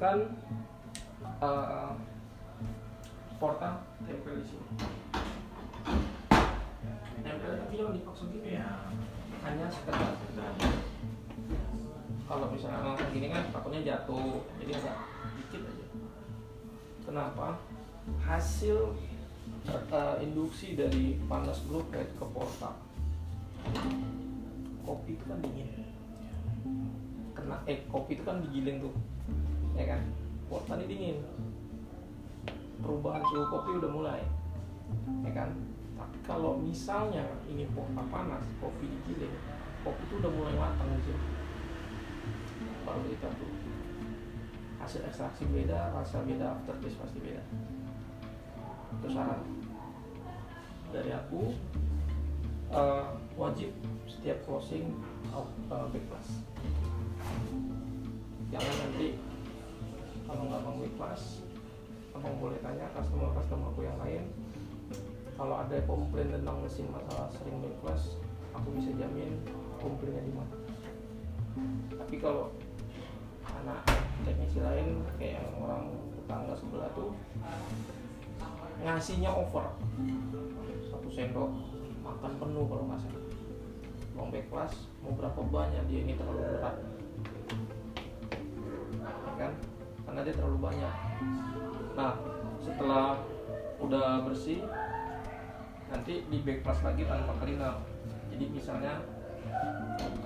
misalkan uh, portal tempel di sini. Tempel tapi jangan dipaksa gitu. Ya hanya sekedar. Kalau misalnya langsung gini kan takutnya jatuh. Jadi agak dikit aja. Kenapa? Hasil uh, induksi dari panas blueprint ke portal kopi itu kan dingin. Kena eh kopi itu kan digiling tuh ya kan? Portal ini dingin. Perubahan suhu kopi udah mulai. Ya kan? Tapi kalau misalnya ini portal panas kopi digiling kopi itu udah mulai matang sini. Baru kita tuh. Hasil ekstraksi beda rasa beda aftertaste pasti beda. Itu saran. Dari aku uh, wajib setiap closing uh, back class jangan nanti kalau nggak mau class abang boleh tanya customer customer aku yang lain. Kalau ada komplain tentang mesin masalah sering class aku bisa jamin komplainnya di mana. Tapi kalau anak teknisi lain kayak yang orang tetangga sebelah tuh ngasihnya over. Satu sendok makan penuh kalau nggak salah. Class mau berapa banyak dia ini terlalu berat. Kan karena dia terlalu banyak. Nah setelah udah bersih nanti di back class lagi tanpa cleaner jadi misalnya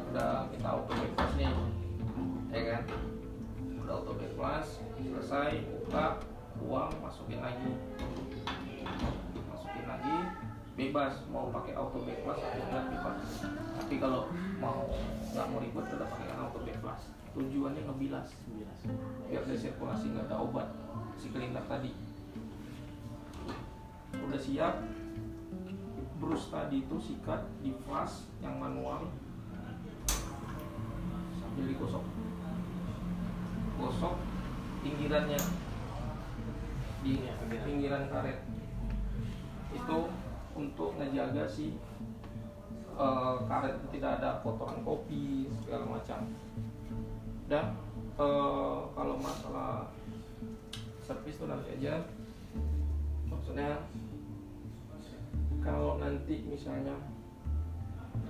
udah kita auto back class nih ya kan? Udah auto back class selesai buka lagi masukin lagi bebas mau pakai auto back class atau enggak bebas. Tapi kalau mau nggak mau ribet tetap pakai auto back class tujuannya ngebilas. Biar ada sirkulasi nggak ada obat. Si cleaner tadi. Udah siap. Brush tadi itu sikat di flash yang manual. Sambil digosok. Gosok pinggirannya. Di pinggiran karet. Itu untuk ngejaga si uh, karet tidak ada kotoran kopi segala macam. Dan uh, kalau masalah servis itu nanti aja. Maksudnya kalau nanti misalnya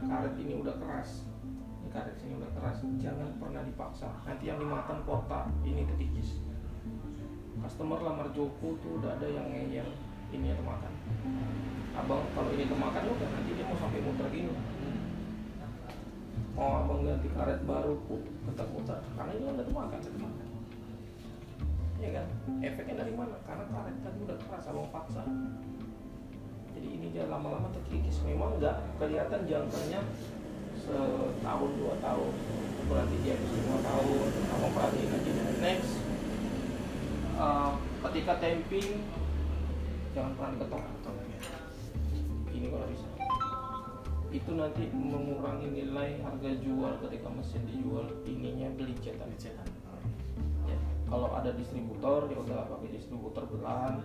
karet ini udah keras ini karet ini udah keras jangan pernah dipaksa. Nanti yang dimakan porta ini ketikis. Customer lamar Joko tuh udah ada yang ngeyel ini yang makan abang kalau ini kemakan udah nanti dia mau sampai muter gini. Mau abang ganti karet baru pun tetap muter karena ini udah kemakan udah kemakan. Ya kan? Efeknya dari mana? Karena karet tadi udah keras abang paksa jadi ini dia lama-lama terkikis. Memang nggak kelihatan jangkanya setahun dua tahun. Berarti dia bisa lima tahun. Abang perhatiin aja next. Uh, ketika tamping jangan pernah diketok ini kalau bisa. Itu nanti mengurangi nilai harga jual ketika mesin dijual ininya beli cetak cetak ya, kalau ada distributor ya udah pakai distributor belan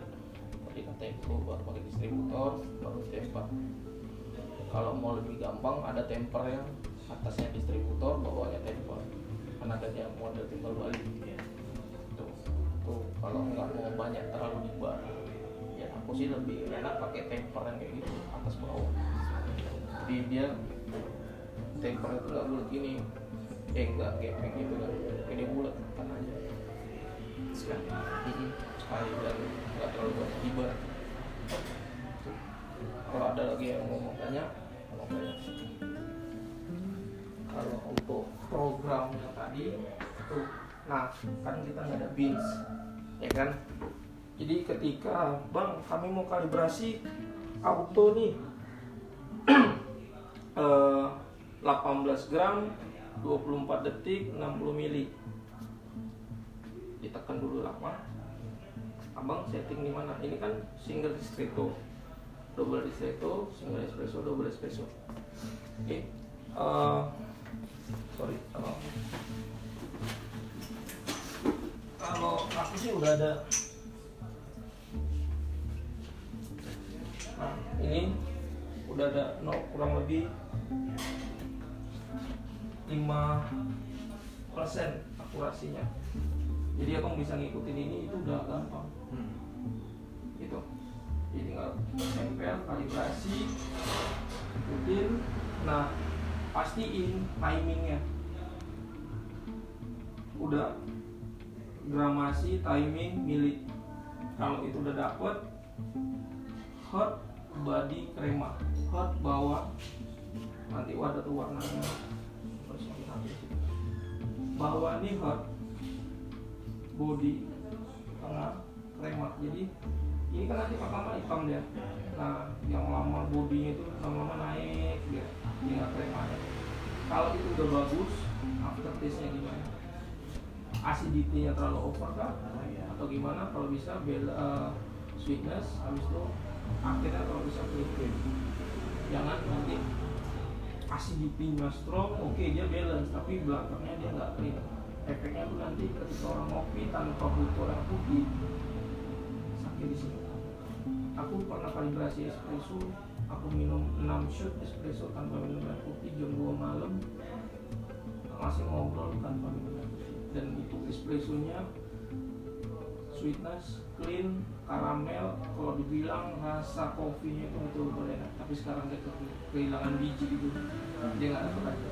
ketika tempo baru pakai distributor baru temper kalau mau lebih gampang ada temper yang atasnya distributor bawahnya temper. Karena ada yang model timbal balik. Ya. tuh tuh. Kalau nggak mau banyak terlalu dibar ya aku sih lebih enak pakai temper yang kayak gitu atas bawah. Jadi dia temper itu nggak bulat gini. Eh nggak gepeng gitu kan. Ini bulat kan aja. Sekali. Sekali dan nggak terlalu banyak dibar kalau ada lagi yang mau banyak mau banyak kalau untuk program yang tadi tuh nah kan kita nggak ada bins ya kan jadi ketika bang kami mau kalibrasi auto nih. Eh, 18 gram 24 detik 60 mili. Ditekan dulu lama. Abang setting di mana? Ini kan single ristretto double ristretto single espresso double espresso. Oke okay. uh, sorry uh, kalau aku sih udah ada ini udah ada no, kurang lebih 5 persen akurasinya. 5 jadi abang bisa ngikutin ini itu udah gampang. Hmm. gitu. Jadi tinggal tempel kalibrasi ikutin. Nah pastiin timingnya. Udah gramasi timing milik kalau itu udah dapet hot body krema hot bawah nanti ada tuh warnanya. Bawah ini hot. Body tengah krema jadi ini kan nanti pertama hitam dia. Nah yang lama bodinya itu lama-lama naik dia. Dia kremanya kalau itu udah bagus after taste nya gimana? Acidity-nya terlalu over kah? Atau gimana? Kalau bisa bel eh, sweetness habis itu akhirnya kalau bisa clean jangan nanti acidity-nya strong oke dia balance tapi belakangnya dia nggak clean efeknya tuh nanti ketika orang ngopi tanpa butuh yang putih sakit di sini aku pernah kalibrasi espresso aku minum 6 shot espresso tanpa minum air putih jam 2 malam masih ngobrol tanpa minum dan itu espressonya sweetness clean karamel kalau dibilang rasa kopinya itu betul-betul enak. Tapi sekarang dia ke- kehilangan biji itu. Dia nggak dapat lagi.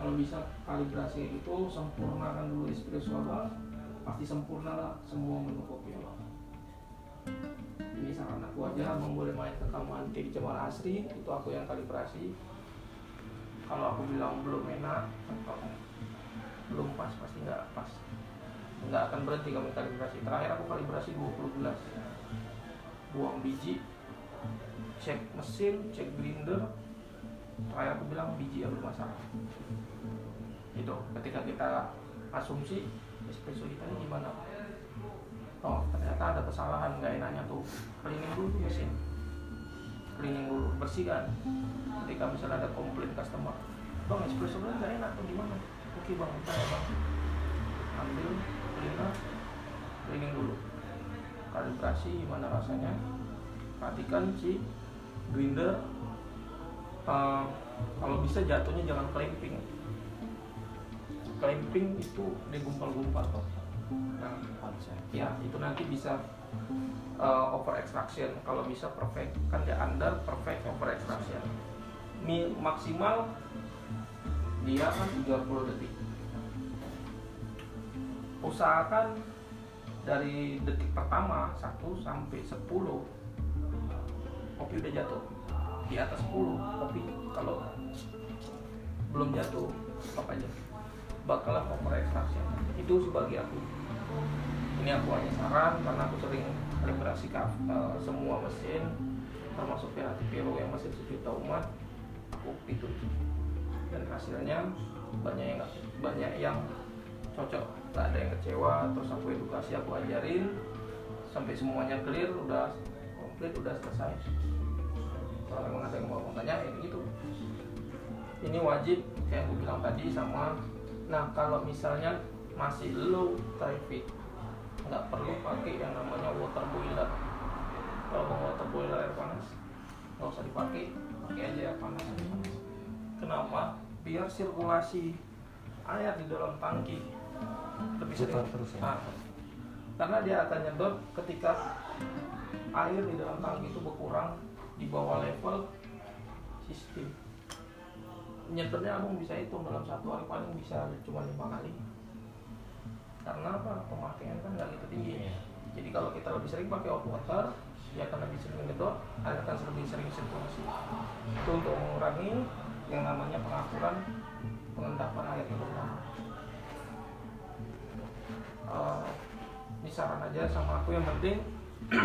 Kalau bisa kalibrasi itu sempurnakan dulu espresso abang pasti sempurna lah semua menu kopi abang ini saran aku aja abang boleh main ke kamu di Jamal Asri. Itu aku yang kalibrasi. Kalau aku bilang belum enak belum pas pasti nggak pas nggak akan berhenti kami kalibrasi terakhir aku kalibrasi 20 gelas. Buang biji cek mesin cek grinder. Terakhir aku bilang biji yang bermasalah itu ketika kita asumsi espresso kita ini gimana? Oh ternyata ada kesalahan. Nggak enaknya tuh. Cleaning dulu tuh mesin cleaning dulu bersihkan. Ketika misalnya ada komplain customer bang espresso nya nggak enak tuh gimana? Oke bang bentar ya bang. Ambil cleaner cleaning dulu. Kalibrasi gimana rasanya? Perhatikan si grinder eh, kalau bisa jatuhnya jangan clamping clamping itu digumpal-gumpal kok nah, ya itu nanti bisa uh, over extraction. Kalau bisa perfect. Kan dia under perfect over extraction. Mi, maksimal dia kan 30 detik usahakan dari detik pertama 1 sampai 10 kopi udah jatuh. Di atas 10 kopi. Kalau belum jatuh apa aja. Bakalan over extraction itu sebagai aku. Ini aku hanya saran karena aku sering kalibrasi eh, semua mesin termasuk PHT Vero yang masih sejuta umat aku itu dan hasilnya banyak yang banyak yang cocok nggak ada yang kecewa terus aku edukasi aku ajarin. Sampai semuanya clear udah komplit udah selesai. Kalau memang ada yang mau tanya ya gitu. Ini wajib kayak aku bilang tadi sama. Nah kalau misalnya masih low traffic nggak perlu pakai yang namanya water boiler. Kalau mau water boiler air panas nggak usah dipakai. Pakai aja air panas. Kenapa? Biar sirkulasi air di dalam tangki lebih sering terus ya? Nah, karena dia akan nyedot ketika air di dalam tangki itu berkurang di bawah level sistem. Nyedotnya abang bisa hitung dalam satu hari paling bisa cuma lima kali. Karena apa? Pemakaian kan nggak gitu tinggi. Jadi kalau kita lebih sering pakai hot water dia akan lebih sering nyedot air akan lebih sering sirkulasi. Itu untuk mengurangi yang namanya pengakuran pengendapan air di dalam Eh, ini saran aja sama aku yang penting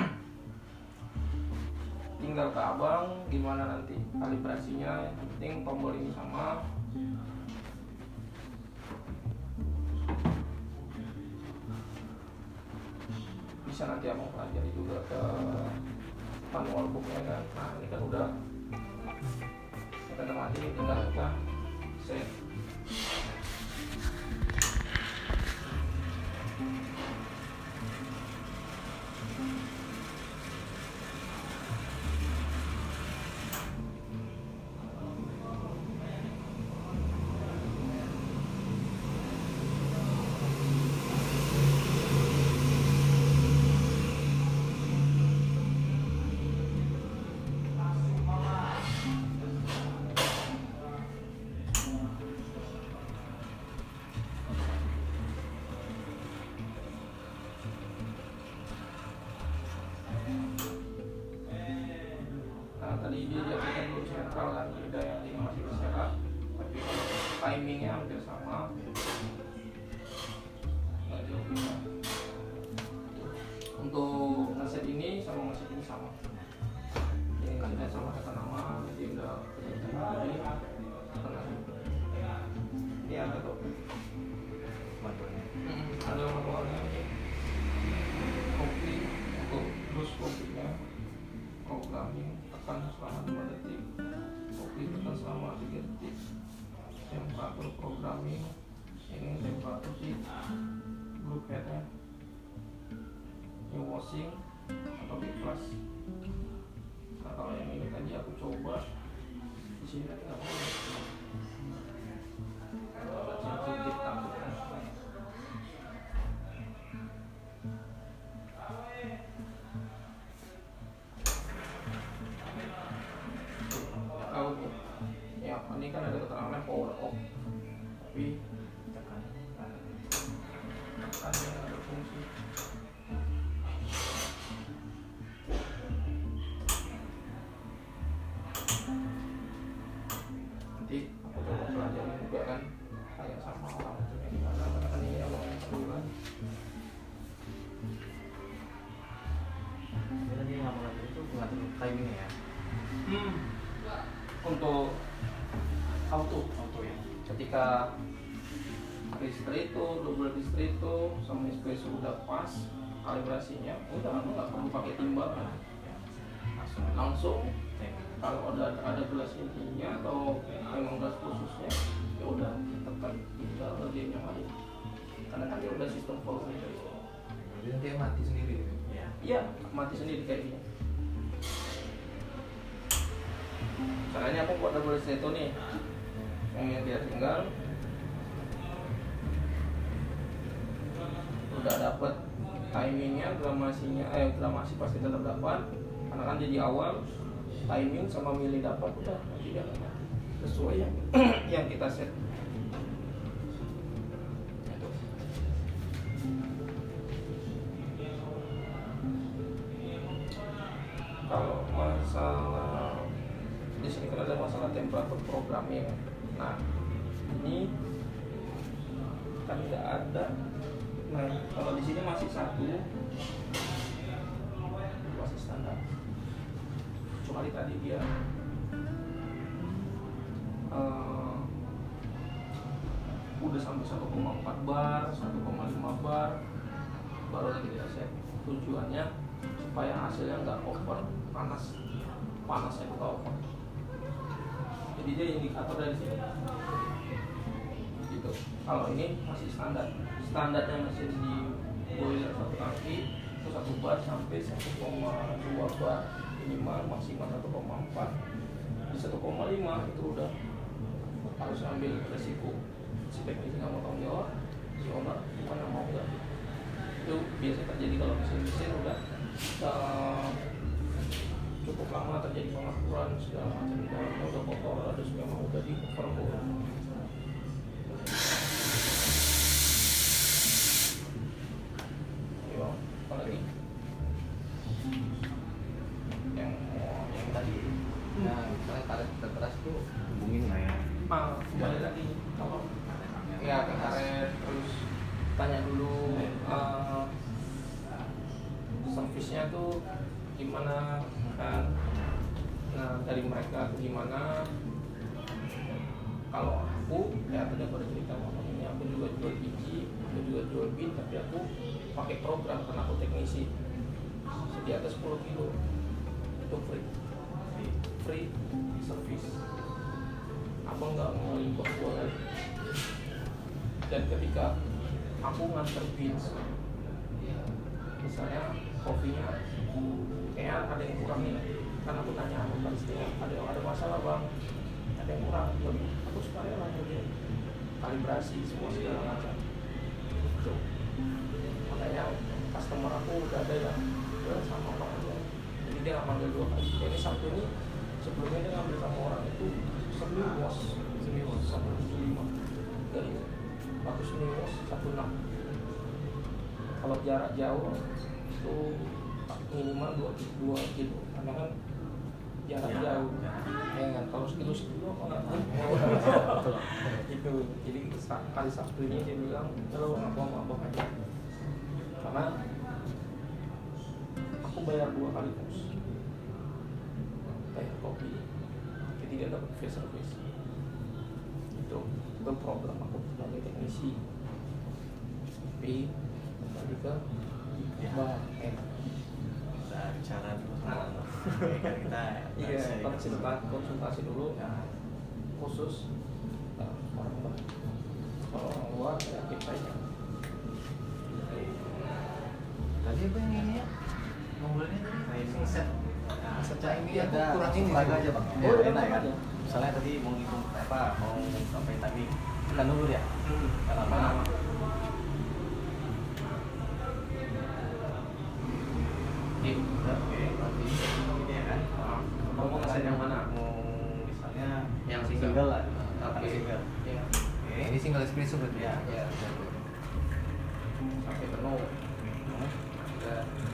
tinggal ke abang gimana nanti kalibrasinya yang penting tombol ini sama. Bisa nanti abang pelajari juga ke manual booknya kan. Nah ini kan udah. Kita ini tinggal kita set espresso udah pas kalibrasinya udah kamu nggak perlu pakai timbangan Langsung. langsung kalau ada ada gelas intinya atau memang gelas khususnya ya udah tekan tinggal ngerjain yang lain karena kan dia udah sistem volume Jadi nanti mati sendiri. Ya. iya mati sendiri kayak gini caranya aku buat double ristretto nih yang dia tinggal udah dapet timingnya gramasinya eh gramasi pasti tetap dapat karena kan jadi awal timing sama milih dapat udah nanti sesuai yang yang kita set. Kalau masalah di sini kan ada masalah temperatur programming nah ini kan tidak ada nah kalau di sini masih satu. Masih standar. Kecuali tadi dia eh, udah sampai 1,4 bar 1,5 bar baru lagi kita set tujuannya supaya hasilnya nggak over panas panasnya kita over. Jadi dia indikator dari sini gitu. Kalau ini masih standar. Standarnya mesin di boiler satu tangki itu satu bar sampai 1,2 bar minimal maksimal 1,4 di 1,5 itu udah harus ambil resiko. Si teknisi nggak mau tanggung jawab si owner bukan mau nggak? Itu biasa terjadi kalau mesin-mesin udah uh, cukup lama terjadi pengaturan segala macam dalamnya udah kotor ada memang udah di overhaul Ayo, apa lagi? Yang yang tadi Nah, misalnya karet terkeras tuh hubungin lah ya. ah, kembali lagi kalau ya ke karet terus tanya dulu uh, servisnya tuh gimana kan nah dari mereka tuh gimana kalau aku ya tadi aku udah cerita ngomong ini aku juga jual biji aku juga jual bin tapi aku pakai program karena aku teknisi. Di atas 10 kilo. Itu free. Free service. Abang nggak mau impor lagi. Dan ketika aku nganter beans misalnya kopinya kayak ada yang kurang nih kan aku tanya aku pasti ada ada masalah bang ada yang kurang aku suka rela kerja kalibrasi semua segala macam makanya customer aku udah ada yang udah sama orang aja jadi dia nggak manggil dua kali. Jadi satu ini sebelumnya dia ngambil sama orang itu semi was semi was satu tujuh lima. Dari aku semi was satu enam. Kalau jarak jauh itu minimal dua dua kilo. Karena kan jarak Ya. jauh. Ya. Kan? Kalau sekilo sekilo nggak tahu? Itu jadi kali Sabtu ini dia bilang kalau aku mau apa aja karena aku bayar dua kali kos bayar kopi tapi tidak dapat free service itu itu problem aku sebagai teknisi. Tapi kembali ke Ya. enak kita bicara dulu Nah. Kita iya konsultasi konsultasi dulu. Ya. khusus uh, orang bar kalau orang luar ya kita aja Tadi apa yang ini ya? Ngobrolnya tadi? Nah, set. Set ini Iya, ada aku kurang ini aja bang. Oh, Ya, iya, enak kan? Misalnya tadi mau ngitung apa, mau sampai tadi tekan dulu ya. Kan apa? Oke, berarti ini ya kan? Mau yang mana? Mau misalnya Yang single, lah. Oke. Single. Iya. Ini single espresso berarti Ya. Iya. sampai penuh. Udah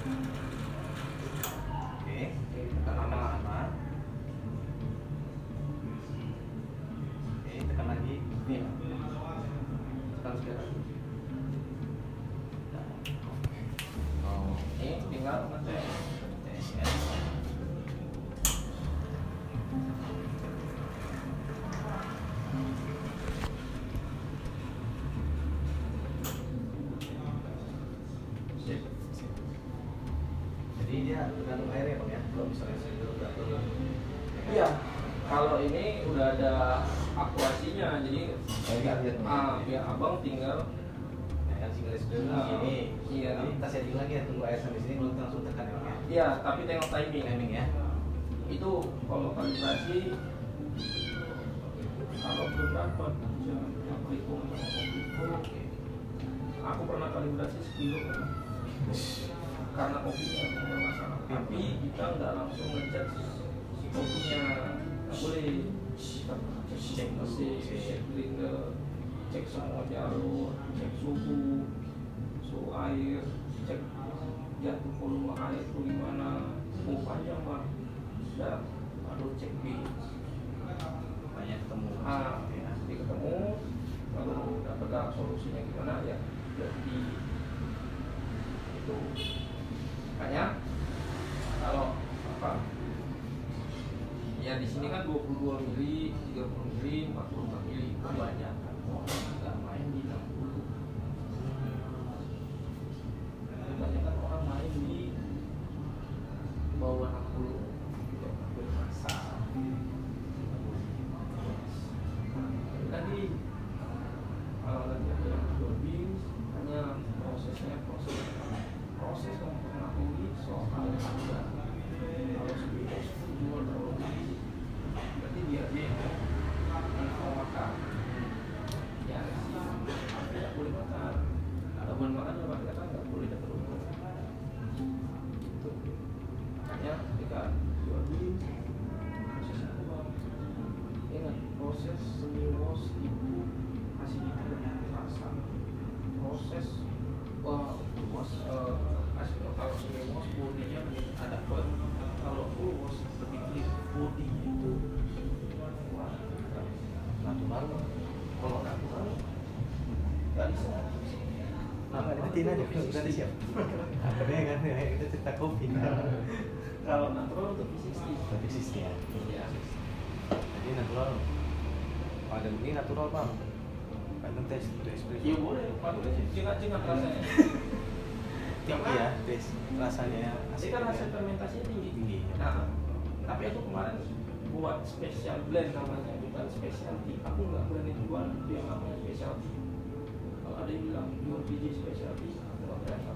ya ya. Iya, tapi tengok timing. Timing ya. Itu kalau kalibrasi kalau beberapa jam aku sama kopiku, aku pernah kalibrasi sekilo karena kopinya yang bermasalah. Tapi kita nggak langsung ngecek kopinya, nggak boleh. Cek mesin, cek grinder, cek semua jalur, cek suhu Thank you. Jadi natural. Ada ini natural bang. Kan tes espresso. Iya boleh, boleh jengat-jengat rasanya. Tinggi ya, tes rasanya. Ini kan hasil fermentasinya tinggi. Tinggi. Nah, tapi aku kemarin buat special blend namanya, bukan specialty. Aku nggak berani jual itu yang namanya specialty. Kalau ada yang bilang jual biji specialty, aku nggak berani.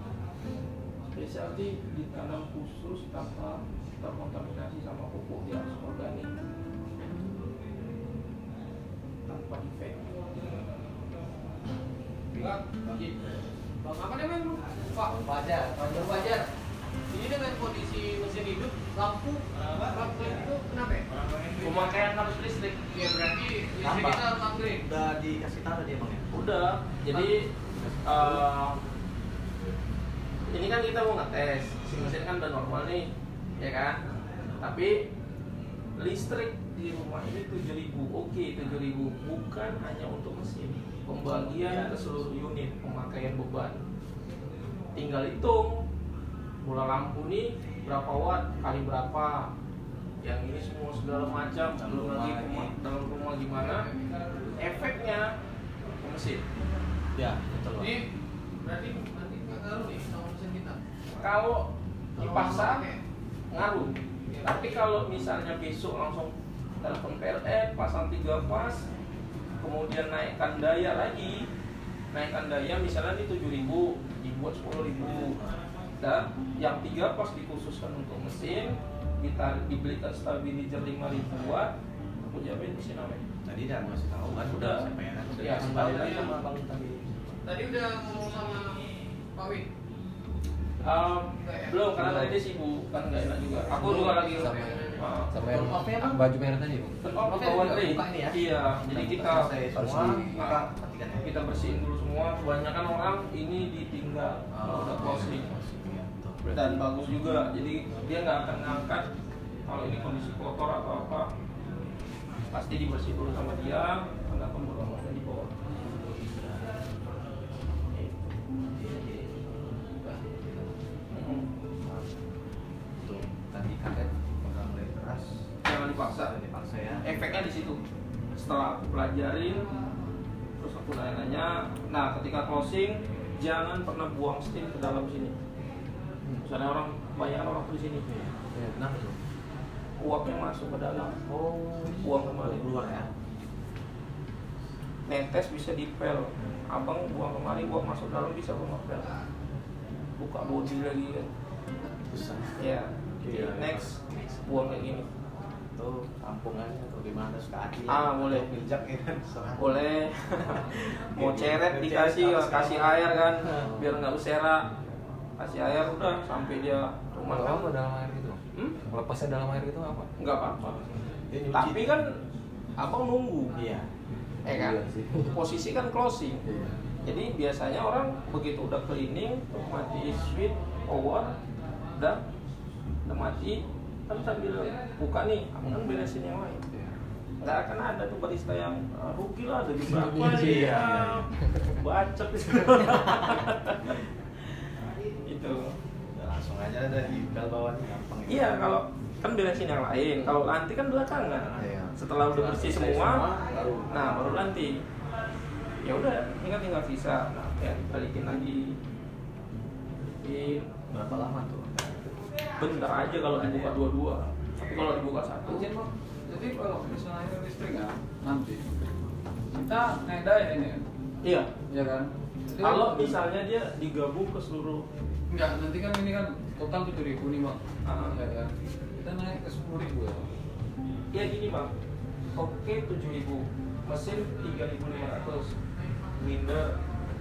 Specialty ditanam khusus tanpa terkontaminasi sama pupuk yang organik tanpa defect. Enggak, Bang apa namanya lu? Pak Wajar. Wajar Wajar. Ini dengan kondisi mesin hidup, lampu, lampu itu kenapa ya? Pemakaian arus listrik. Ya berarti listrik kita harus upgrade. Udah dikasih tahu dia bang ya. Udah, jadi eh, ini kan kita mau ngetes, si mesin kan udah normal nih, ya kan? Tapi listrik di rumah ini 7000 oke 7000 bukan hanya untuk mesin. Pembagian ke seluruh unit pemakaian beban. Tinggal hitung bola lampu nih berapa watt kali berapa. Yang ini semua segala macam Dalam belum lagi dalam rumah gimana. Efeknya ke mesin. Ya, betul. Ini berarti nanti ngaruh nih sama mesin kita. kalau dipaksa ngaruh. Tapi kalau misalnya besok langsung telepon PLN pasang tiga pas kemudian naikkan daya lagi naikkan daya misalnya ini 7000 dibuat 10000 dan yang tiga pas dikhususkan untuk mesin kita dibelikan stabilizer 5000 watt aku jamin mesin apa Tadi udah ngasih tahu kan Udah. siapa yang kan? Ya, tahu ya. sama Bang tadi. Tadi udah ngomong sama Pak Wi. Um, ya? belum karena tadi sibuk kan nggak enak juga aku juga lagi Sama- Sama yang ya, baju merah tadi Oh, buka day. ini ya. Iya, jadi Udah kita semua, di- kita ya. bersihin dulu semua. Kebanyakan orang ini ditinggal kalau udah closing. Iya, betul. Dan bagus juga, jadi dia nggak akan ngangkat kalau ini kondisi kotor atau apa. Pasti dibersihin dulu sama dia, dipaksa. Dipaksa ya. efeknya di situ setelah aku pelajarin terus aku nanya-nanya nah ketika closing jangan pernah buang steam ke dalam sini misalnya orang banyak orang di sini Ya, kenapa tuh? uapnya masuk ke dalam Oh, buang kemari keluar ya. netes bisa dipel abang buang kemari uap masuk dalam bisa buang pel buka bodi lagi kan Susah. ya Iya. next buang kayak gini Tuh, kampungannya tuh gimana sekali. Ah, boleh. Bijak ya kan. serah. boleh mau ceret dikasih ceret, kasih air kan Hmm. biar nggak usera kasih air udah sampai dia rumah kan dalam air gitu hmm? melepasnya dalam air gitu apa nggak apa-apa tapi kan abang nunggu Iya. eh kan Iya posisi kan closing Iya. jadi biasanya orang begitu udah cleaning mati switch power udah udah mati kan sambil buka nih abang kan beresin yang lain Iya. nggak akan ada tuh barista yang "Ah, rugi lah ada di berapa Iya, ya iya. bacot itu Udah langsung aja ada di bel bawahnya gampang. ya. iya kalau kan beresin yang lain kalau lanti kan belakangan Iya. setelah udah bersih semua baru nah baru lanti ya udah ini kan tinggal sisa nah ya balikin lagi Balikin. berapa lama tuh? Bentar aja kalau dibuka dua-dua. Tapi kalau dibuka satu. Jadi kalau misalnya listrik ya? Nanti. Kita naik daya ini ya, iya. Ya kan? Jadi kalau misalnya dia digabung ke seluruh enggak nanti kan ini kan total tujuh ribu nih bang, Ah. ya kan? Kita naik ke sepuluh ribu ya. Ya gini bang. Oke 7000 mesin 3500 minder.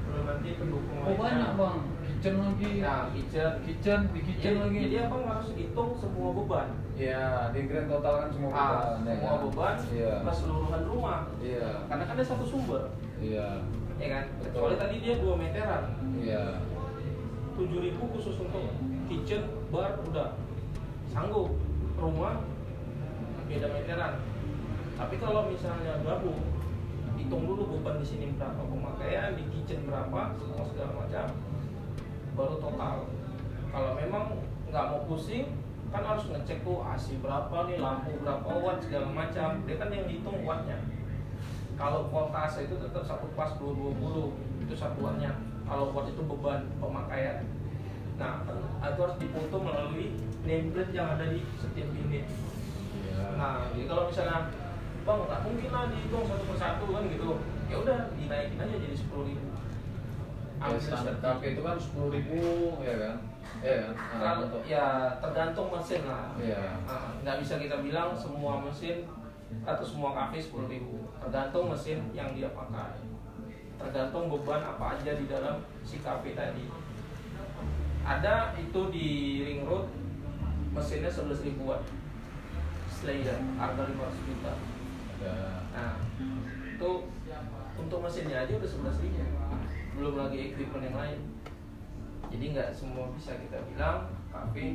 Belum nanti pendukung Oh banyak bang, kitchen lagi, nah kitchen kitchen di kitchen jadi, lagi. jadi abang harus hitung semua beban Iya, di grand total kan semua ah, beban, ya semua kan? beban Iya. keseluruhan rumah Iya. karena kan ada satu sumber Iya. ya kan kecuali tadi dia dua meteran Iya. 7000 khusus untuk kitchen bar udah sanggup rumah beda meteran tapi kalau misalnya gabung hitung dulu beban di sini berapa pemakaian di kitchen berapa semua segala macam baru total. Kalau memang nggak mau pusing kan harus ngecek tuh AC berapa nih lampu berapa watt segala macam. Dia kan yang hitung wattnya. Kalau voltase itu tetap satu pas 220 itu satuannya kalau watt itu beban pemakaian. Nah kan itu harus dipoto melalui nameplate yang ada di setiap unit. Iya. nah jadi kalau misalnya bang nggak mungkin lah dihitung satu persatu kan gitu. Ya udah dinaikin aja jadi sepuluh ribu Ya, standar kafe itu kan sepuluh ribu, ya kan? Iya kan? Nah, untuk ya tergantung mesin lah. Iya. Nah, nggak bisa kita bilang semua mesin atau semua kafe sepuluh ribu. Tergantung mesin yang dia pakai. Tergantung beban apa aja di dalam si kafe tadi. Ada itu di ring road mesinnya 11 ribuan. Slayer harga 500 juta. Ada. Nah itu untuk mesinnya aja udah 11 ribu belum lagi equipment yang lain. Jadi nggak semua bisa kita bilang kafe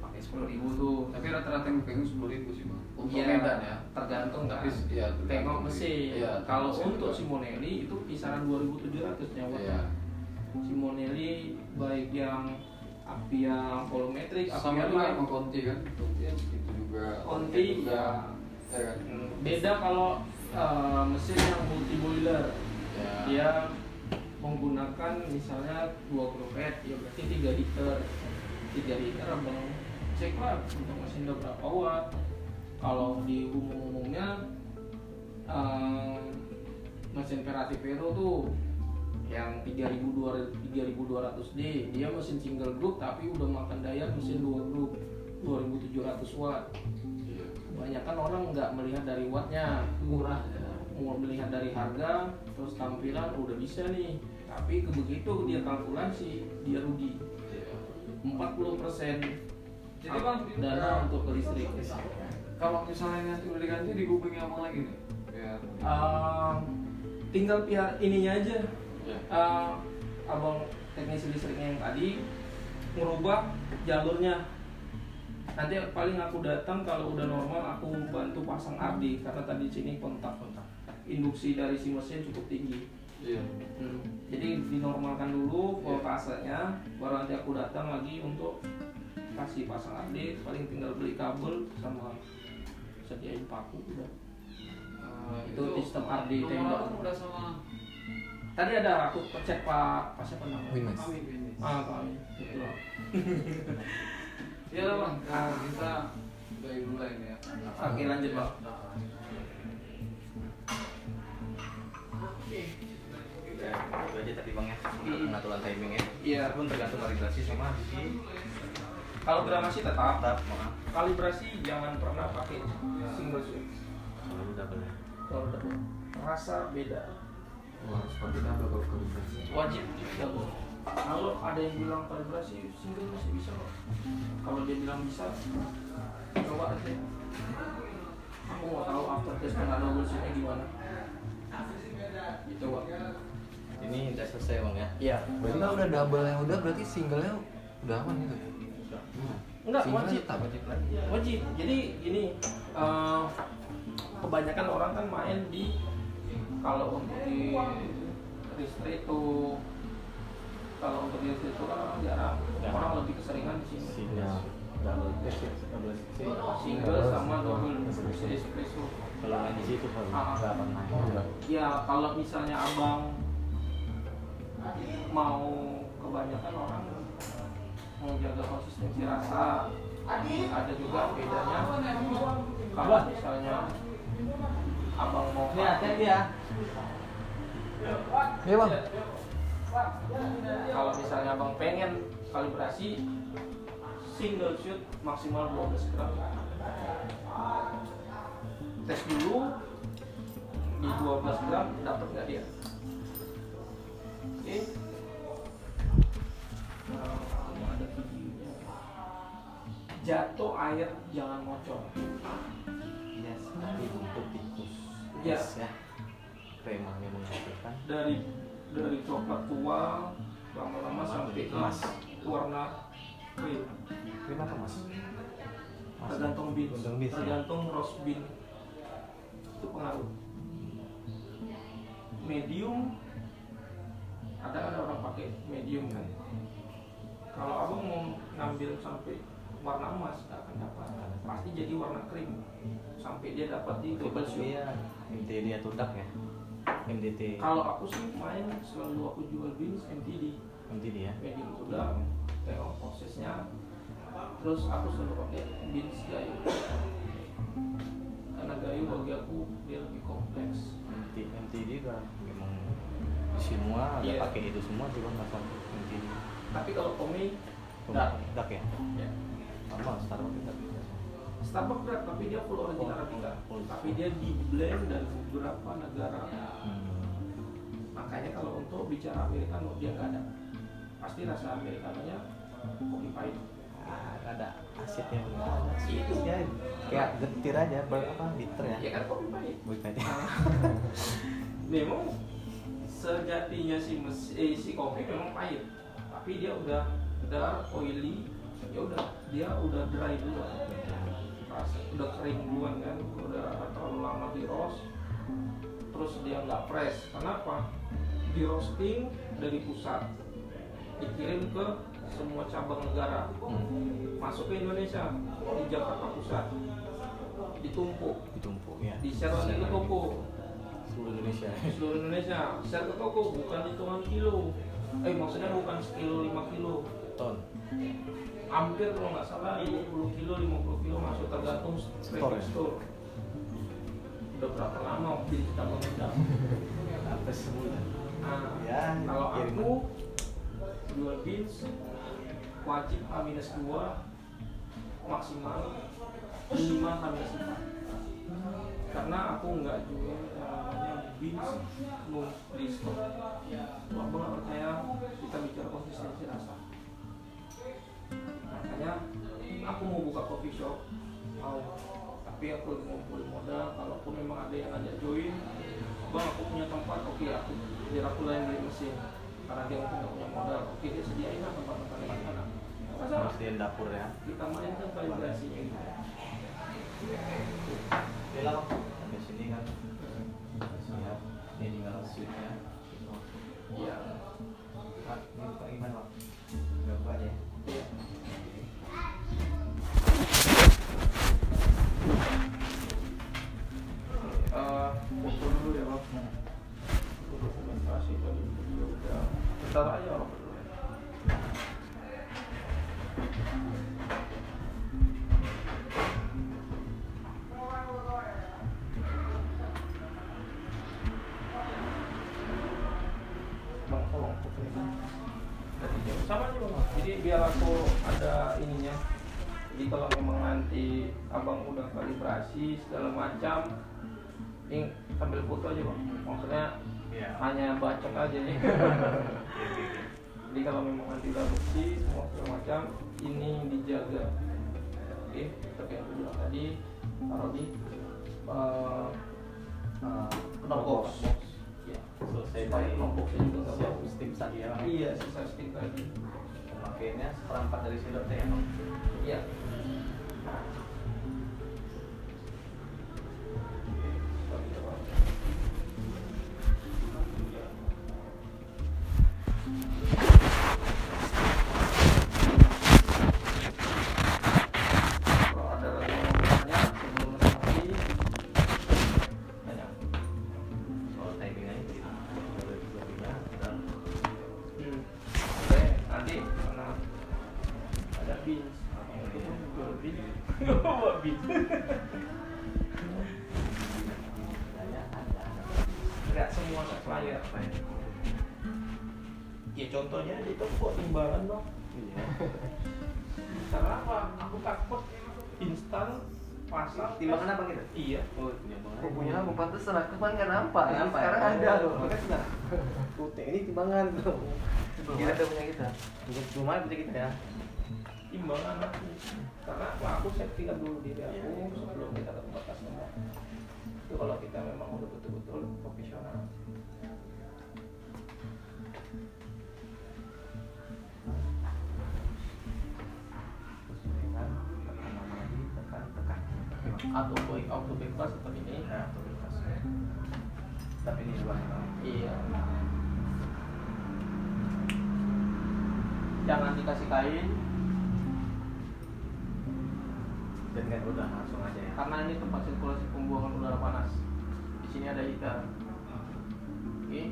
pakai sepuluh ribu tuh. Tapi rata-rata yang pegang sepuluh ribu sih bang. Untuk Iya, Medan ya. tergantung tapi kan. iya tengok mesin. Iya, kalau untuk juga. Simonelli itu kisaran 2700 nyawa. Iya. Simonelli baik yang Apia volumetrik sama Apia juga sama Conti kan? Conti kan segitu juga. Conti juga ya ya kan? beda kalau uh, mesin yang multi boiler ya dia menggunakan misalnya dua head ya berarti 3 liter. 3 liter abang cek lah untuk mesin udah berapa watt. Kalau di umum-umumnya um, mesin Ferrari Vero tuh yang 3200 3200D dia mesin single group tapi udah makan daya mesin dua grup 2700 watt. Iya. Kebanyakan orang nggak melihat dari wattnya. Murah ya. mau melihat dari harga terus tampilan udah bisa nih tapi begitu dia kalkulasi dia rugi. Iya 40% Jadi, Bang, dana untuk ke listrik. kalau misalnya nanti udah diganti dihubungi abang lagi nih ya. Um, tinggal pihak ininya aja. Ya. Uh, abang teknisi listriknya yang tadi merubah jalurnya. Nanti paling aku datang kalau udah normal aku bantu pasang ardi karena tadi sini kontak kontak induksi dari si mesin cukup tinggi iya. Hmm, jadi dinormalkan dulu voltasenya baru nanti aku datang lagi untuk kasih pasang ardi paling tinggal beli kabel sama sediain paku udah. Eh, Itu sistem RD tembak. udah sama? Tadi ada aku cek pak pak siapa namanya? Ini ah pak Amin. betul. Iya. Lah bang, nah, kita dari mulai ini ya. Oke, lanjut, Bang. Ya, itu aja tadi bang ya untuk Hmm. pengaturan timingnya. Iya. Pun tergantung kalibrasi sama di kalau gramasi tetap tetap maaf. kalibrasi jangan pernah pakai single switch Kalau udah kalau udah rasa beda. Wah, seperti apa kalau kalibrasi? wajib. Double kalau ada yang bilang kalibrasi single masih bisa kok kalau dia bilang bisa coba aja. Aku mau tahu after test double switchnya gimana. Gitu pak Ini udah selesai bang ya. iya Berarti kalau udah double yang udah berarti singlenya udah aman gitu. Enggak, Singlenya wajib. tetap. wajib. Wajib. Jadi ini eh, kebanyakan orang kan main di kalau untuk di listrik itu kalau untuk di listrik itu kan orang jarang. Ya. Orang lebih keseringan di sini. Single. Double. Double. Single sama double espresso. Kalau di situ kan Ah. Enggak. Ya kalau misalnya abang mau kebanyakan orang mau jaga konsistensi rasa ada juga bedanya kalau misalnya abang mau Ini hati-hati ya. Iya bang. kalau misalnya abang pengen kalibrasi single shoot maksimal 12 gram tes dulu di 12 gram dapat nggak dia jatuh air jangan ngocor Yes, tadi untuk tikus. Iya. Yes, ya. Kremanya menghasilkan. dari dari coklat tua lama-lama sampai Emas. warna krim Krim apa mas? Tergantung beans, ya? tergantung roast bean itu pengaruh medium ada ada orang pakai medium kan. Kalau abang mau ngambil sampai warna emas nggak akan dapat. Pasti jadi warna krim. Sampai dia dapat di double shoot. Iya, MTD atau DAC ya? MDT. kalau aku sih main selalu aku jual beans MTD MTD ya? medium sudah tengok prosesnya. Terus aku selalu pakai beans gayo karena gayo bagi aku dia lebih kompleks. MT, MTD kan semua ada Iya. pakai itu semua cuma nggak sampai MTD. tapi kalau Tommy Cuma Nggak. DAC ya? ya Sama Starbucks DAC. Starbucks berat tapi dia full origin Oh, Arabica full. tapi dia di blend dari beberapa negara Hmm. makanya kalau untuk bicara Americano dia nggak ada pasti rasa Americanonya kopi pahit Ah, ada asidnya bener. Itu. ya kayak getir aja ber apa bitter ya ya kan kopi pahit bukan memang sejatinya si mes eh, si kopi memang pahit. Tapi dia udah udah oily ya udah dia udah dry duluan. Rasa udah kering duluan kan udah terlalu lama di roast. Terus dia nggak fresh. Kenapa? Di roasting dari pusat dikirim ke semua cabang negara. Masuk ke Indonesia di Jakarta Pusat. Ditumpuk. Ditumpuk ya di ke toko seluruh Indonesia. Di seluruh Indonesia. Share ke toko bukan hitungan kilo. Eh maksudnya bukan sekilo 5 kilo. Ton. Hampir kalau nggak salah 20 kilo 50 kilo masuk tergantung Store ya? store. Udah berapa lama beli kita mengundang apa sebulan. Nah Ya, kalau kiriman. aku jual beans wajib H minus 2 maksimal minimal H minus 4 karena aku nggak jual yang no di stok aku nggak percaya kita bicara konsistensi rasa makanya aku mau buka coffee shop mau tapi aku lagi ngumpulin modal kalaupun memang ada yang ngajak join bang aku punya tempat oke aku biar aku lain beli mesin karena dia mungkin nggak punya modal oke dia sediain lah tempat-tempat di mana masalah harus di dapur ya kita mainkan kalibrasinya. Gitu oke lah Bang. sampai sini kan siap ini iya. Pak, ini gimana Bang? Nggak ya? iya. Eh, foto dulu ya dokumentasi tadi udah. Bentar aja abang udah kalibrasi segala macam. Ini sambil foto aja bang. Maksudnya Iya. hanya bacot aja nih. Jadi kalau memang nanti udah bersih semua segala macam ini dijaga. Oke seperti yang aku bilang tadi taruh di uh, uh, knockbox ya Selesai dari knockboxnya juga nggak siap steam tadi ya iya sisa stick tadi. Pemakaiannya seperempat dari siropnya ya Bang? iya Belum ada punya kita. Bukan cuma bisa kita ya Timbangan aku. Karena apa? Aku settingkan dulu diri aku sebelum kita ke tempat customer. Itu kalau kita memang udah betul-betul profesional. Atau boy auto bebas seperti ini. nah tapi ini dua ya. Iya. Jangan dikasih kain dan kan udah langsung aja ya karena ini tempat sirkulasi pembuangan udara panas. Di sini ada heater. Oke.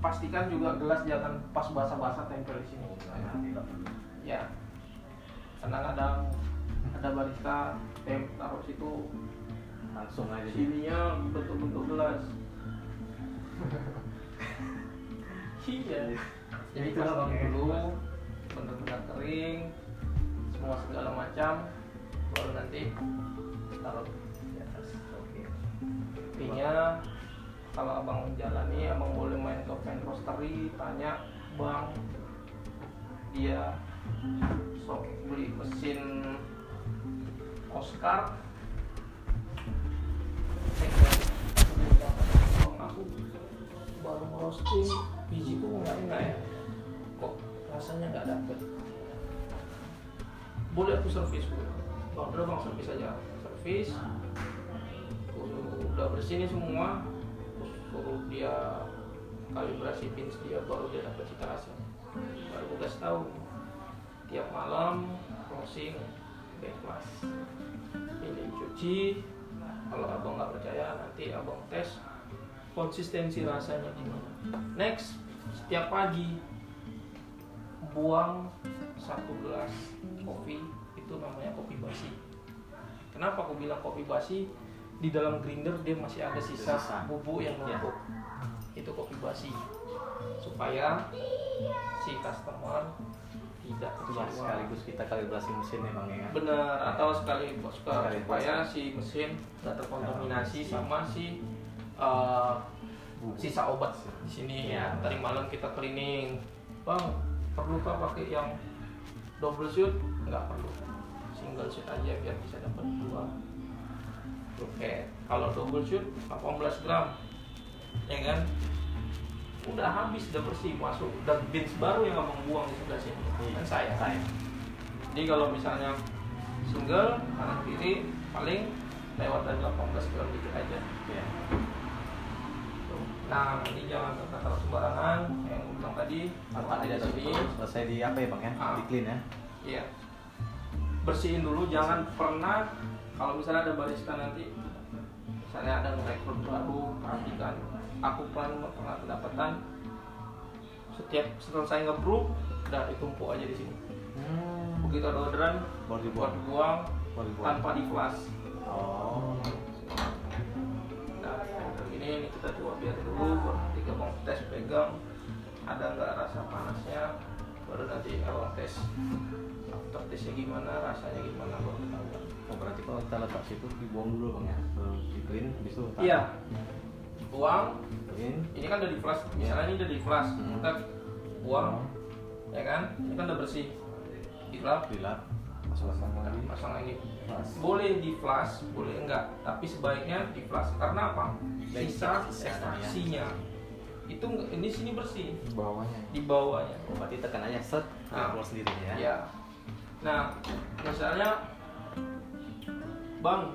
Pastikan juga gelas jangan pas basah-basah tempel di sini. Tidak Ya. Karena kadang ada barista tem taruh situ langsung aja sininya bentuk-bentuk gelas. iya. Jadi Itu lah, Bang, ya. pastiin dulu benar-benar kering semua segala macam baru nanti taruh di atas. Oke. Intinya kalau abang menjalani abang boleh main ke fan roastery tanya bang dia sok beli mesin Oscar Bang, aku baru roasting biji tuh nggak enak ya kok rasanya nggak dapet. Boleh aku servis gue bang udah bang servis aja. Servis. Udah bersih nih semua dia kalibrasi pins dia baru dia dapat cita rasa. Baru gue kasih tahu. Tiap malam back class ini cuci. Kalau abang nggak percaya nanti abang tes konsistensi rasanya gimana. Next setiap pagi buang satu gelas kopi itu namanya kopi basi. Kenapa aku bilang kopi basi? Di dalam grinder dia masih ada sisa bubuk yang Ya. numpuk. Itu kopi basi. Supaya si customer tidak kecewa. sekaligus kita kalibrasi mesin ya. Bang ya. benar atau sekali Sekali supaya si mesin tidak terkontaminasi sama si uh, sisa obat di sini. Ya. tadi malam kita cleaning. Bang perlukah pakai yang double shoot? Nggak perlu. Single shoot aja biar bisa dapat dua oke kalau double shoot 18 gram. Ya kan? Udah habis udah bersih masuk dan bins baru yang abang buang di sebelah sini. Kan saya Saya. jadi kalau misalnya single kanan kiri paling lewat dari 18 gram dikit aja. Iya. Nah, ini jangan tertaruh sembarangan yang bilang tadi. Apa aja di sini. selesai di apa ya bang ya? Ah. Di clean ya. Iya. Bersihin dulu, jangan pernah kalau misalnya ada barista nanti misalnya ada ngerekrut baru, perhatikan. Aku pernah pernah kedapatan setiap selesai ngebrew udah ditumpuk aja di sini. Hmm. Begitu ada orderan, Baru dibuang. buang Baru dibuang. tanpa di flash. Oh. Ini, ini kita coba biar dulu, baru nanti abang tes pegang ada nggak rasa panasnya, baru nanti abang tes after tesnya gimana, rasanya gimana baru ketahuan. Oh, berarti kalau kita letak situ dibuang dulu bang ya. Baru di clean, habis itu. Iya, buang. Ini kan udah di flash, misalnya ini udah di flash, Hmm. kita buang, ya kan? Ini kan udah bersih, Dilap. Masuk pasang lagi. pasang lagi. Flash. Boleh di flash, boleh enggak, tapi sebaiknya di flash karena apa? Sisa ekstraksinya itu ini sini bersih bawahnya di bawahnya. Oh, berarti tekan aja set, Ah. keluar sendiri ya. Ya. Nah, misalnya Bang,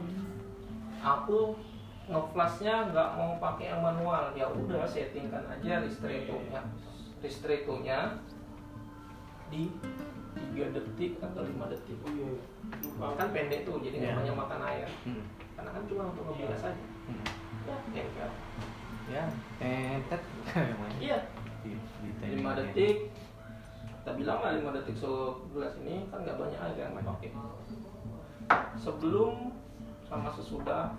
aku ngeflashnya nggak mau pakai yang manual. Ya udah settingkan aja ristretto-nya. Ristretto-nya di 3 detik atau 5 detik. Kan pendek tuh, jadi nggak Ya. banyak makan air. Hmm. Karena kan cuma untuk ngebilas aja. Hmm. Ya, tempel. Ya, entet. Iya, 5 detik. Kita bilang lah 5 detik segelas ini kan nggak banyak air yang dipakai. Sebelum sama sesudah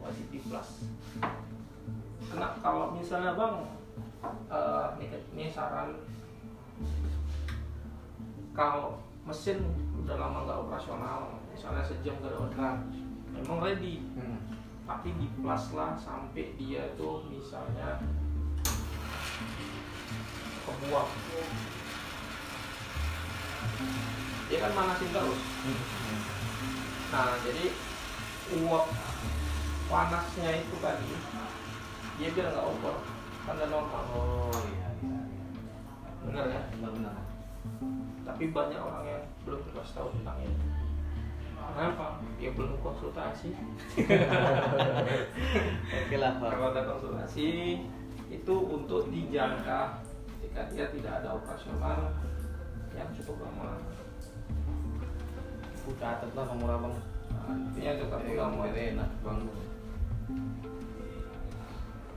wajib di flash. Kena kalau misalnya bang, eh, ini, ini saran kalau mesin udah lama nggak operasional, misalnya sejam gak ada orderan, memang ready, Hmm. tapi di flash lah sampai dia tuh misalnya kebuang dia kan manasin terus nah jadi uap panasnya itu tadi dia biar nggak over kan udah normal Oh iya iya. benar ya Benar benar. Tapi banyak orang yang belum dikasih tahu tentang ini kenapa dia belum konsultasi Oke lah Pak. kalau ada konsultasi itu untuk dijangka ketika dia tidak ada operasional yang cukup lama Aku catat lah nomor abang. Nah, intinya tetap lama biar enak bang.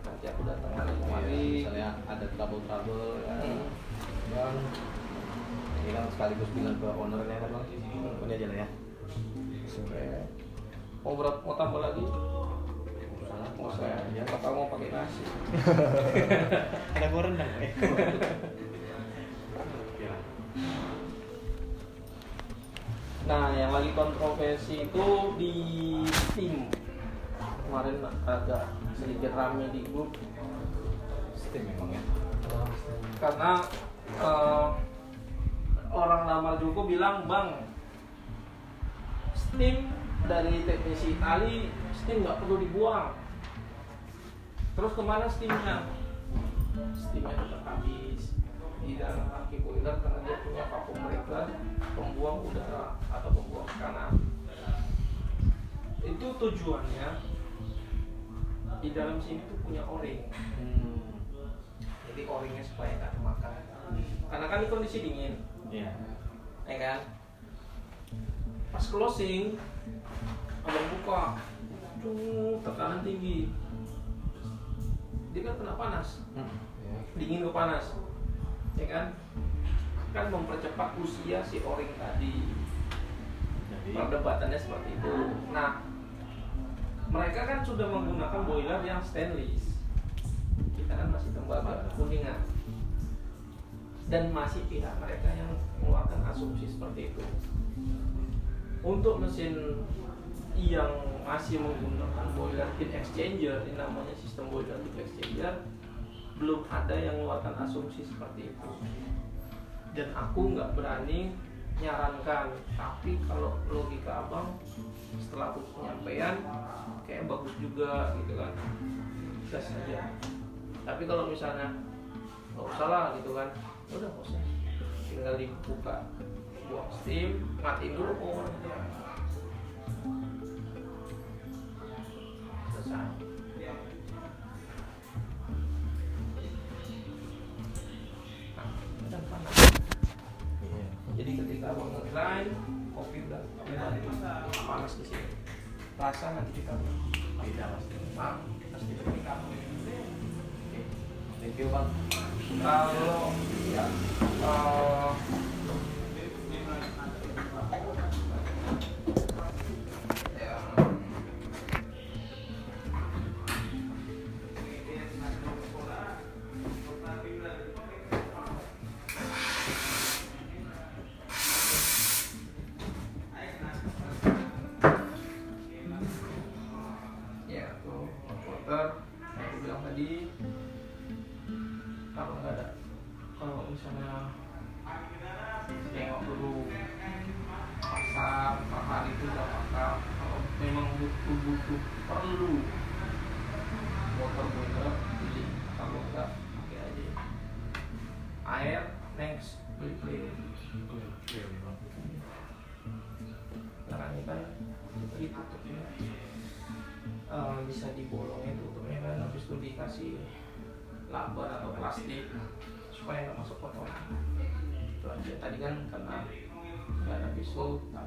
nanti aku datang lagi Iya, kemari misalnya ada trouble-trouble ya. Hmm. Bang, ini kan sekaligus bilang ke ownernya kan bang. Ini aja lah ya. Oke. mau berat mau tambah lagi Salah. mau saya ya. apa mau pakai nasi Ada gua rendang. Lah. nah yang lagi kontroversi itu di Steam kemarin agak sedikit rame di grup Steam memang ya. karena eh, orang lamar Joko bilang bang steam dari teknisi Itali steam nggak perlu dibuang. Terus ke mana steamnya? Steamnya tetap habis. Di dalam tangki boiler karena dia punya vakum breaker pembuang udara atau pembuang tekanan itu tujuannya. Di dalam sini tuh punya o-ring. Hmm. jadi o-ringnya supaya nggak kemakan. Karena kan ini kondisi dingin Iya. ya kan? Pas closing abang buka. Cung, tekanan tinggi. Dia kan kena panas. Hmm. Ya. dingin ke panas. Ya kan? Kan mempercepat usia si o-ring tadi. Jadi perdebatannya seperti itu. Nah mereka kan sudah menggunakan boiler yang stainless. Kita kan masih tembaga kuningan dan masih pihak mereka yang mengeluarkan asumsi seperti itu. Untuk mesin yang masih menggunakan boiler heat exchanger ini namanya sistem boiler heat exchanger belum ada yang mengeluarkan asumsi seperti itu. Dan aku nggak berani nyarankan tapi kalau logika abang setelah aku penyampaian kayak bagus juga gitu kan. Gas aja. Tapi kalau misalnya nggak usah lah gitu kan udah usah. Tinggal dibuka buang steam matiin dulu powernya selesai. Nah, panas Iya. jadi ketika abang nge-grind kopi udah panas di sini. Rasa nanti kita Beda pasti. pasti ketika Oke. Thank you bang. kalau ya eh,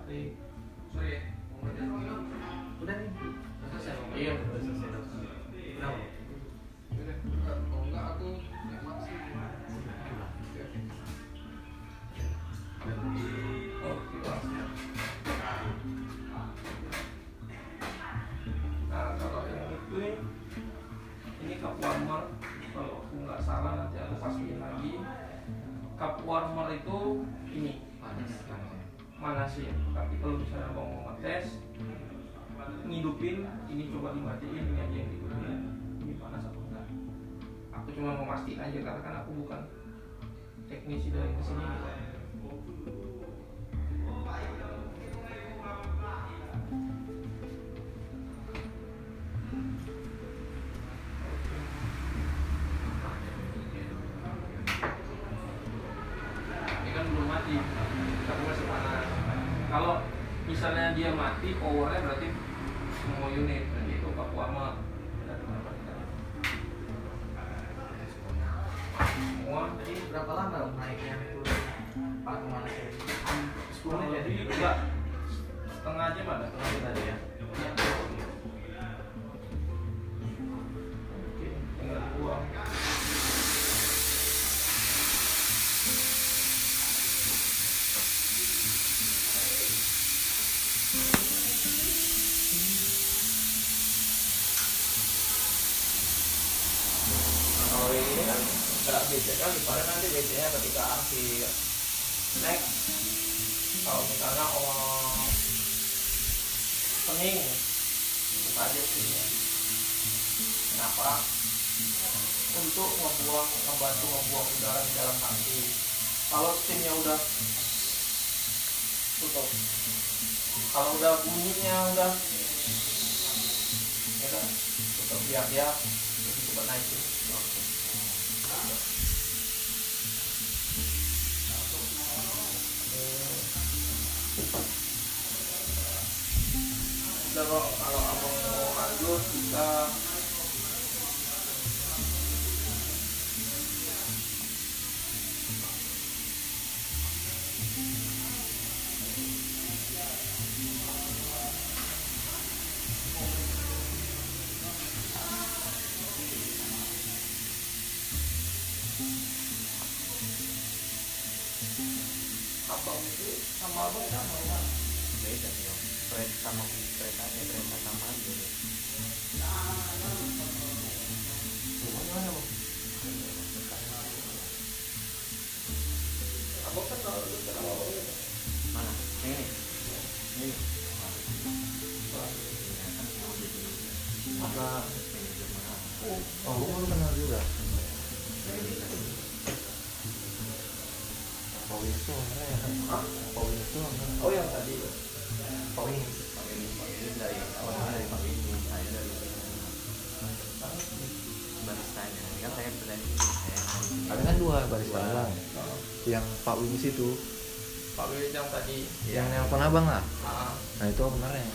可以。Ngidupin ini coba dimatiin ini aja yang dihidupin ini panas atau enggak? Aku cuma mau mastiin aja karena kan aku bukan teknisi dari ke sini gitu. ini kan kalau misalnya dia mati powernya berarti 了。Situ, Pak Wiwit yang tadi yang nelpon abang lah. ah Nah itu ownernya.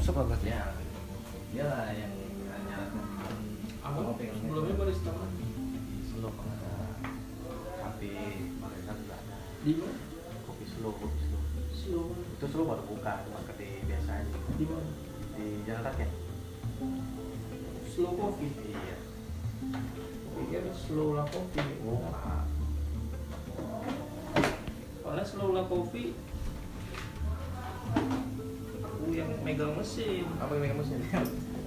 Sama Bang Usep megang mesin. Apa yang megang mesin?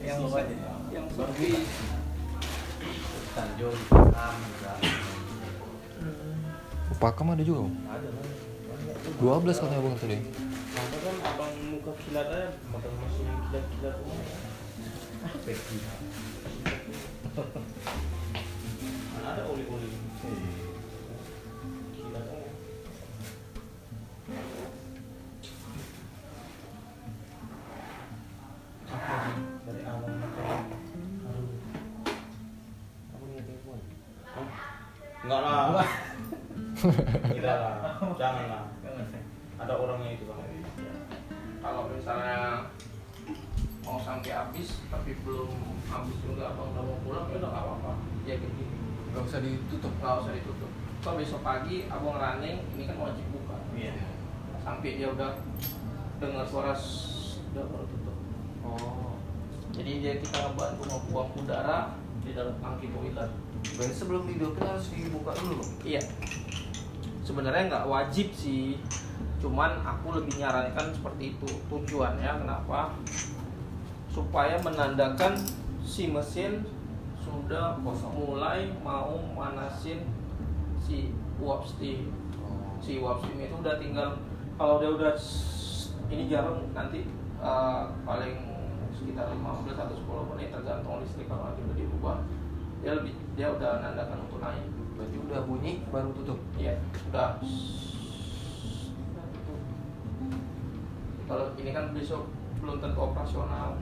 Yang aja yang sepi buka Tanjung Pakam juga Pakam ada juga ada Dua belas katanya bang tadi. Kan abang muka kilat aja makan mesin kilat kilat rumah Peki mana ada oli oli ya kayak gini. Gak usah ditutup. nggak usah ditutup. Kalau besok pagi abang running ini kan wajib buka. Iya. Sampai dia udah dengar suara udah baru tutup. Oh. jadi dia kita bantu membuang udara di dalam tangki boiler. Berarti sebelum dihidupin harus dibuka dulu iya. Sebenarnya nggak wajib sih. Cuman aku lebih nyarankan seperti itu. Tujuannya kenapa? Supaya menandakan si mesin sudah mulai mau manasin si uap steam si uap steam itu udah tinggal kalau dia udah ini jarum nanti uh, paling sekitar 15 atau 10 menit tergantung listrik kalau nanti udah dirubah dia lebih dia udah nandakan untuk naik Berarti udah bunyi baru tutup. Iya, udah. Kalau ini kan besok belum tentu operasional.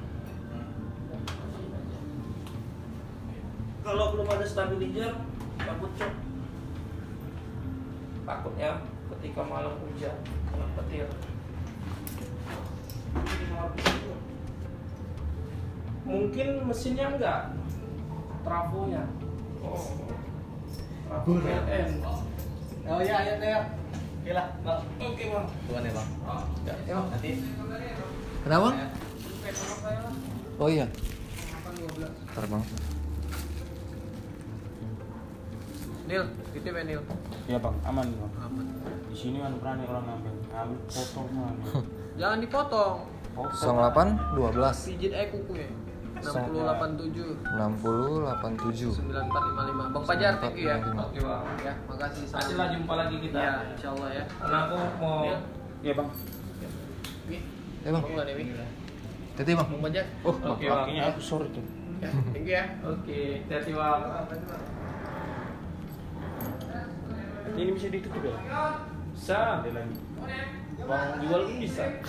Kalau belum ada stabilizer, cabut cok. Takutnya ketika malam hujan kena petir. Mungkin mesinnya enggak, trafonya. Oh, trafo PLN. oh iya iya iya Oke lah, Bang. Oke, Bang. Tuan ya, Bang. Ya, Bang. Nanti Kenapa? Lah. Oh iya. 812. Ntar bang. Nil, titip ya Nil. Iya, Bang. Aman, Bang. Aman. Di sini kan berani orang ngambil. Ngambil foto mana? Jangan dipotong. Foto. 08 12 Pijit aja kukunya. 6087 60 87 9455. Bang Pajar, thank you ya. 9455. Oke bang. Ya, makasih. Nanti lah jumpa lagi kita. Ya, insyaallah ya. Karena aku mau Iya, Bang. Ya bang. Mau nggak nih, Wi? Titi bang. Bang Pajar. Oh, Oke, maaf. Bang. Aku sore tuh. Ya, thank you ya. Oke, hati bang. Ini bisa ditutup ya? Bisa. Ada lagi. Bang jual bisa.